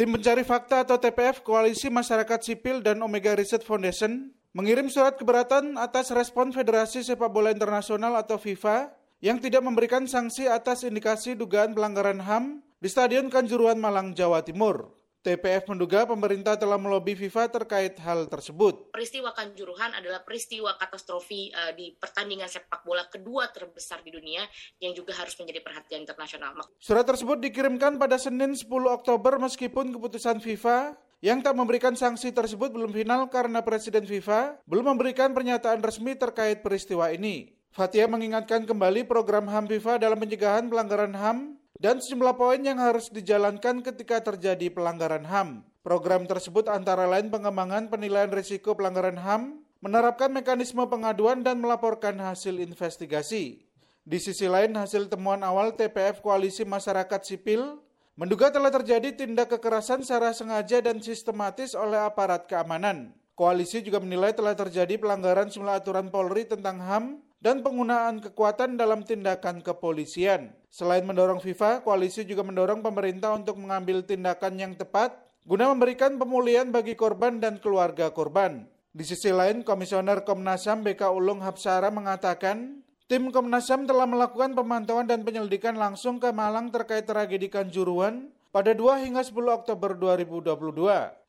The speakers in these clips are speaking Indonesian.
Tim Pencari Fakta atau TPF Koalisi Masyarakat Sipil dan Omega Research Foundation mengirim surat keberatan atas respon Federasi Sepak Bola Internasional atau FIFA yang tidak memberikan sanksi atas indikasi dugaan pelanggaran HAM di Stadion Kanjuruhan Malang, Jawa Timur. TPF menduga pemerintah telah melobi FIFA terkait hal tersebut. Peristiwa Kanjuruhan adalah peristiwa katastrofi uh, di pertandingan sepak bola kedua terbesar di dunia yang juga harus menjadi perhatian internasional. Surat tersebut dikirimkan pada Senin 10 Oktober meskipun keputusan FIFA yang tak memberikan sanksi tersebut belum final karena Presiden FIFA belum memberikan pernyataan resmi terkait peristiwa ini. Fatia mengingatkan kembali program HAM FIFA dalam pencegahan pelanggaran HAM dan sejumlah poin yang harus dijalankan ketika terjadi pelanggaran HAM. Program tersebut antara lain pengembangan penilaian risiko pelanggaran HAM, menerapkan mekanisme pengaduan dan melaporkan hasil investigasi. Di sisi lain, hasil temuan awal TPF Koalisi Masyarakat Sipil menduga telah terjadi tindak kekerasan secara sengaja dan sistematis oleh aparat keamanan. Koalisi juga menilai telah terjadi pelanggaran sejumlah aturan Polri tentang HAM dan penggunaan kekuatan dalam tindakan kepolisian. Selain mendorong FIFA, koalisi juga mendorong pemerintah untuk mengambil tindakan yang tepat guna memberikan pemulihan bagi korban dan keluarga korban. Di sisi lain, Komisioner Komnas HAM BK Ulung Hapsara mengatakan, tim Komnas HAM telah melakukan pemantauan dan penyelidikan langsung ke Malang terkait tragedi Kanjuruhan pada 2 hingga 10 Oktober 2022.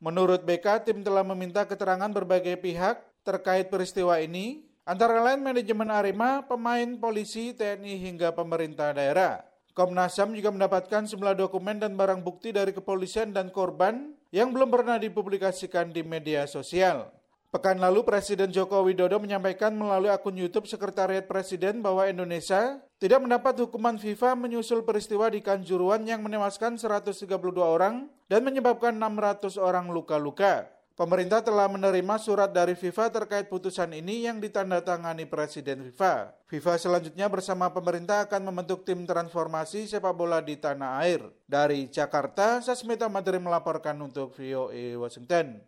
Menurut BK, tim telah meminta keterangan berbagai pihak terkait peristiwa ini, antara lain manajemen Arema, pemain polisi, TNI hingga pemerintah daerah. Komnas HAM juga mendapatkan sejumlah dokumen dan barang bukti dari kepolisian dan korban yang belum pernah dipublikasikan di media sosial. Pekan lalu Presiden Joko Widodo menyampaikan melalui akun YouTube Sekretariat Presiden bahwa Indonesia tidak mendapat hukuman FIFA menyusul peristiwa di Kanjuruan yang menewaskan 132 orang dan menyebabkan 600 orang luka-luka. Pemerintah telah menerima surat dari FIFA terkait putusan ini yang ditandatangani Presiden FIFA. FIFA selanjutnya bersama pemerintah akan membentuk tim transformasi sepak bola di tanah air. Dari Jakarta, Sasmita Madri melaporkan untuk VOA Washington.